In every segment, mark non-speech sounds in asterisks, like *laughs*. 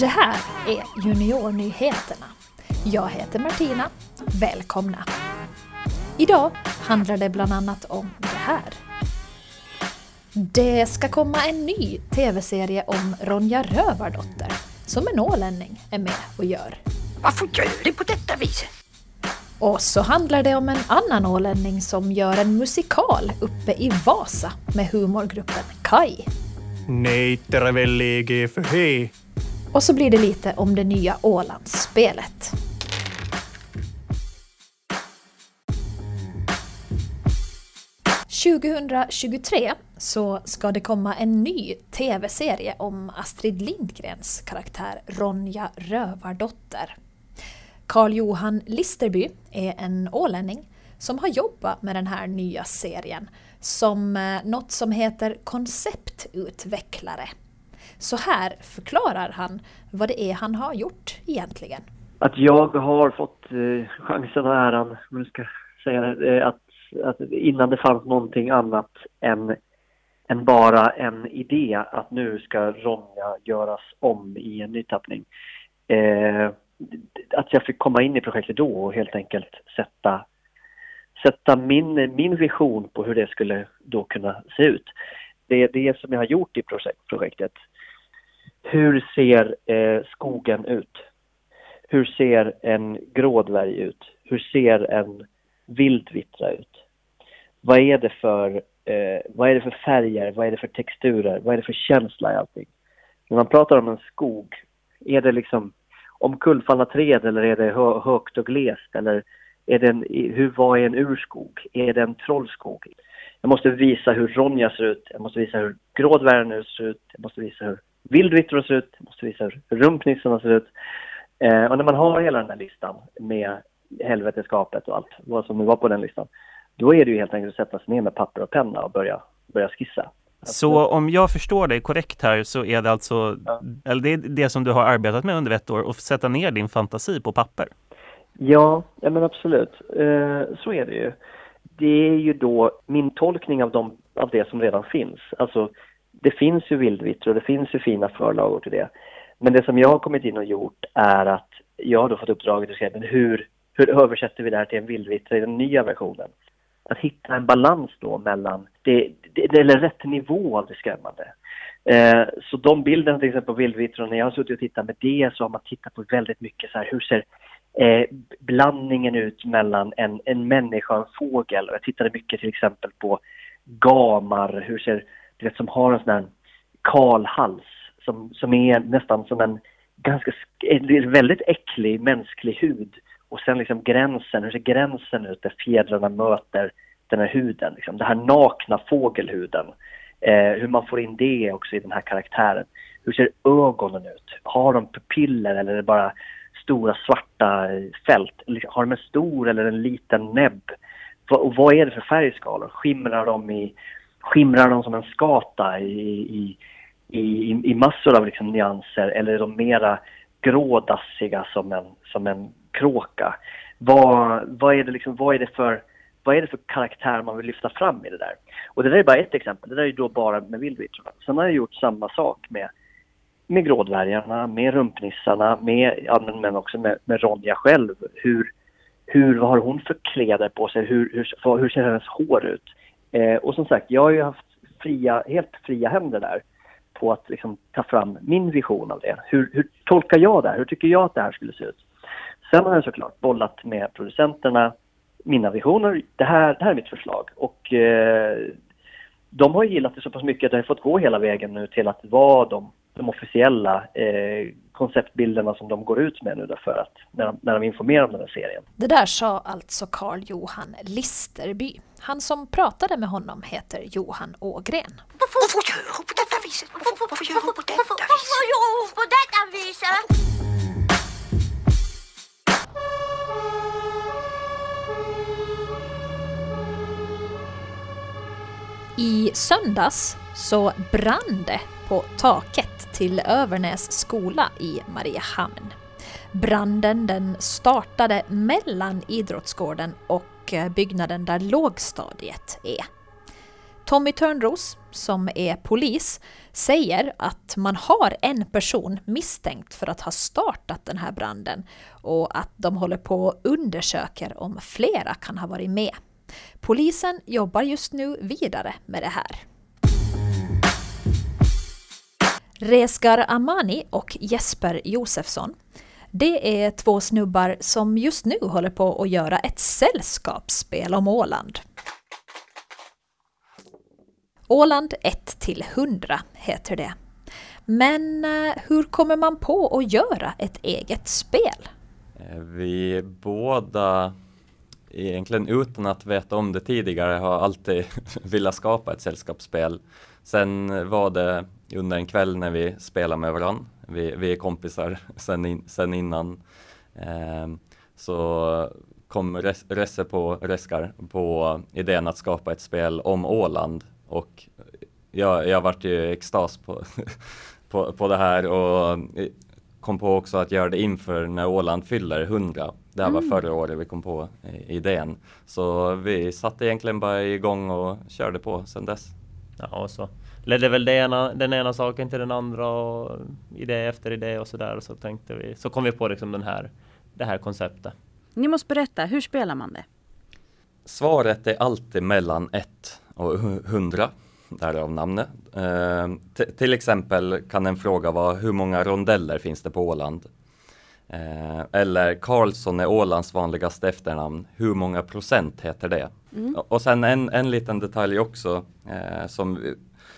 Det här är Juniornyheterna. Jag heter Martina. Välkomna! Idag handlar det bland annat om det här. Det ska komma en ny TV-serie om Ronja Rövardotter som en ålänning är med och gör. Varför gör du på detta viset? Och så handlar det om en annan ålänning som gör en musikal uppe i Vasa med humorgruppen Kai. Nej, terveelligi för hej. Och så blir det lite om det nya Ålandsspelet. –2023 så ska det komma en ny TV-serie om Astrid Lindgrens karaktär Ronja Rövardotter. Carl Johan Listerby är en ålänning som har jobbat med den här nya serien som eh, något som heter konceptutvecklare. Så här förklarar han vad det är han har gjort egentligen. Att jag har fått eh, chansen och äran, om jag ska säga det, eh, att, att innan det fanns någonting annat än, än bara en idé att nu ska Ronja göras om i en nytappning. Eh, att jag fick komma in i projektet då och helt enkelt sätta, sätta min, min vision på hur det skulle då kunna se ut. Det är det som jag har gjort i projekt, projektet. Hur ser eh, skogen ut? Hur ser en grådvärg ut? Hur ser en vildvittra ut? Vad är det för, eh, vad är det för färger? Vad är det för texturer? Vad är det för känsla i allting? När man pratar om en skog, är det liksom omkullfallna träd eller är det hö högt och glest? Eller är det en, hur, vad är en urskog? Är det en trollskog? Jag måste visa hur Ronja ser ut, jag måste visa hur grådvärgen ser ut, jag måste visa hur vildvittror ser ut, måste visa hur rumpnissarna ser ut. Eh, och när man har hela den här listan med helveteskapet och allt vad som nu var på den listan, då är det ju helt enkelt att sätta sig ner med papper och penna och börja, börja skissa. Så om jag förstår dig korrekt här så är det alltså, ja. eller det är det som du har arbetat med under ett år, att sätta ner din fantasi på papper? Ja, ja men absolut. Eh, så är det ju. Det är ju då min tolkning av, dem, av det som redan finns. Alltså, det finns ju vildvittror, det finns ju fina förlagor till det. Men det som jag har kommit in och gjort är att jag har då fått uppdraget att skriva hur, hur översätter vi det här till en vildvittra i den nya versionen? Att hitta en balans då mellan, det, det, eller rätt nivå av det skrämmande. Eh, så de bilderna till exempel på vildvittror, när jag har suttit och tittat med det så har man tittat på väldigt mycket så här, hur ser eh, blandningen ut mellan en, en människa och en fågel? Och jag tittade mycket till exempel på gamar, hur ser, du vet som har en sån här kal hals som, som är nästan som en ganska, väldigt äcklig mänsklig hud. Och sen liksom gränsen, hur ser gränsen ut där fjädrarna möter den här huden? Liksom. Den här nakna fågelhuden. Eh, hur man får in det också i den här karaktären. Hur ser ögonen ut? Har de pupiller eller är det bara stora svarta eh, fält? Har de en stor eller en liten näbb? Och vad är det för färgskalor? Skimrar de, i, skimrar de som en skata i, i, i, i massor av liksom nyanser eller är de mera grådassiga som en, som en kråka? Vad, vad, är det liksom, vad, är det för, vad är det för karaktär man vill lyfta fram i det där? Och det där är bara ett exempel, det där är ju då bara med vildvittrorna. Sen har jag gjort samma sak med, med grådvärgarna, med rumpnissarna, med, ja, men också med, med Ronja själv. Hur, hur vad har hon för kläder på sig? Hur, hur, hur ser hennes hår ut? Eh, och som sagt, jag har ju haft fria, helt fria händer där på att liksom ta fram min vision av det. Hur, hur tolkar jag det här? Hur tycker jag att det här skulle se ut? Sen har jag såklart bollat med producenterna, mina visioner. Det här, det här är mitt förslag. Och eh, de har gillat det så pass mycket att jag har fått gå hela vägen nu till att vara de, de officiella eh, konceptbilderna som de går ut med nu för att när de, när de informerar om den här serien. Det där sa alltså Carl Johan Listerby. Han som pratade med honom heter Johan Ågren. Varför gör hon på detta viset? Varför, varför gör hon på detta viset? Varför gör hon på detta viset? I söndags så brann det på taket till Övernäs skola i Mariehamn. Branden den startade mellan idrottsgården och eh, byggnaden där lågstadiet är. Tommy Törnros, som är polis, säger att man har en person misstänkt för att ha startat den här branden och att de håller på och undersöker om flera kan ha varit med. Polisen jobbar just nu vidare med det här. Resgar Amani och Jesper Josefsson. Det är två snubbar som just nu håller på att göra ett sällskapsspel om Åland. Åland 1 till 100 heter det. Men eh, hur kommer man på att göra ett eget spel? Eh, vi båda, egentligen utan att veta om det tidigare, har alltid *laughs* velat skapa ett sällskapsspel. Sen var det under en kväll när vi spelade med varandra. Vi, vi är kompisar *laughs* sen, in, sen innan. Ehm, så kom Res- Resse på, Reskar på idén att skapa ett spel om Åland och jag, jag vart ju extas på, *laughs* på, på det här och kom på också att göra det inför när Åland fyller 100. Det här var förra året vi kom på eh, idén. Så vi satte egentligen bara igång och körde på sedan dess. Ja, och så ledde väl det ena, den ena saken till den andra och idé efter idé och sådär. Så tänkte vi, så kom vi på liksom den här, det här konceptet. Ni måste berätta, hur spelar man det? Svaret är alltid mellan 1 och 100, därav namnet. Eh, till exempel kan en fråga vara hur många rondeller finns det på Åland? Eh, eller Karlsson är Ålands vanligaste efternamn, hur många procent heter det? Och, och sen en, en liten detalj också eh, som vi,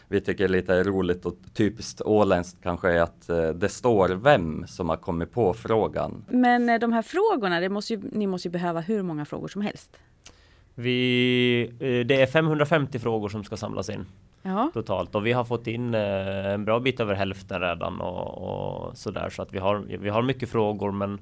vi tycker är lite roligt och typiskt åländskt kanske är att eh, det står vem som har kommit på frågan. Men eh, de här frågorna, måste ju, ni måste ju behöva hur många frågor som helst. Vi, eh, det är 550 frågor som ska samlas in Ja, totalt och vi har fått in eh, en bra bit över hälften redan och, och sådär så att vi har, vi har mycket frågor men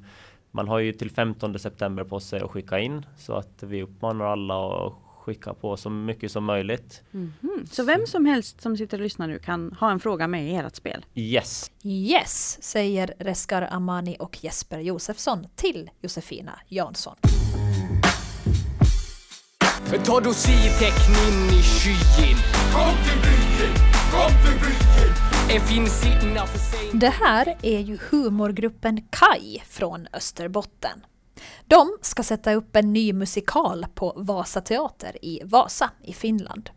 man har ju till 15 september på sig att skicka in så att vi uppmanar alla att skicka på så mycket som möjligt. mm. så vem som helst som sitter och lyssnar nu kan ha en fråga med i ert spel. Yes! Yes, säger Reskar Amani och Jesper Josefsson till Josefina Jansson. Ta dosierteckning i skyn Kom till byen, kom till Det sig Det här är ju humorgruppen Kai från Österbotten. De ska sätta upp en ny musikal på Vasa Teater i Vasa i Finland.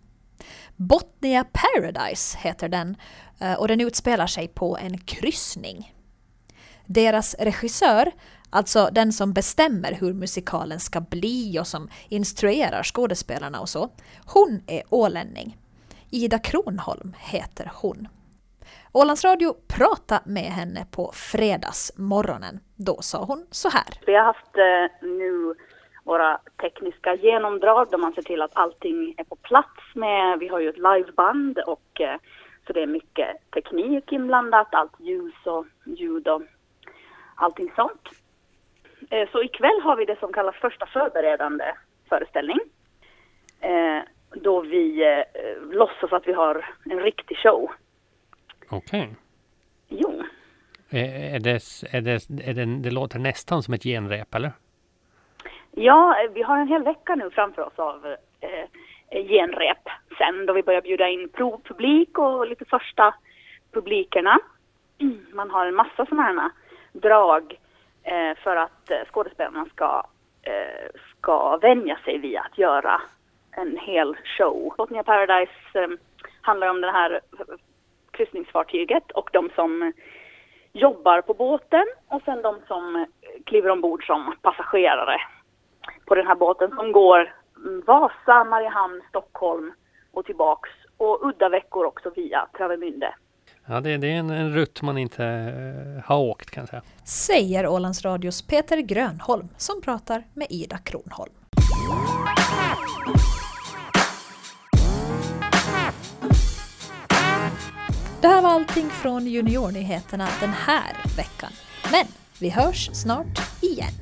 Botnia Paradise heter den eh, och den utspelar sig på en kryssning. Deras regissör, alltså den som bestämmer hur musikalen ska bli och som instruerar skådespelarna och så, hon är ålänning. Ida Kronholm heter hon. Ålandsradio pratade med henne på fredagsmorgonen. Då sa hon så här. Vi har haft eh, nu våra tekniska genomdrag där man ser till att allting är på plats med, vi har ju ett liveband och eh, så det är mycket teknik inblandat, allt ljus och ljud och allting sånt. Eh, så ikväll har vi det som kallas första förberedande föreställning. Eh, då vi eh, låtsas att vi har en riktig show. Okej. Jo, Är det, är det, är det, det låter nästan som ett genrep, eller? Ja, vi har en hel vecka nu framför oss av eh, genrep sen då vi börjar bjuda in provpublik och lite första publikerna. Man har en massa sådana här drag Eh, för att eh, skådespelarna ska, eh, ska vänja sig vid att göra en hel show. Botnia Paradise eh, handlar om det här kryssningsfartyget och de som jobbar på båten och sen de som kliver ombord som passagerare på den här båten som går Vasa, Mariehamn, Stockholm och tillbaks och udda veckor också via Travemünde. Ja, det, det är en, en rutt man inte eh, har åkt kan jag säga. Säger Ålandsradios Peter Grönholm som pratar med Ida Kronholm. Det här var allting från Juniornyheterna den här veckan. Men vi hörs snart igen.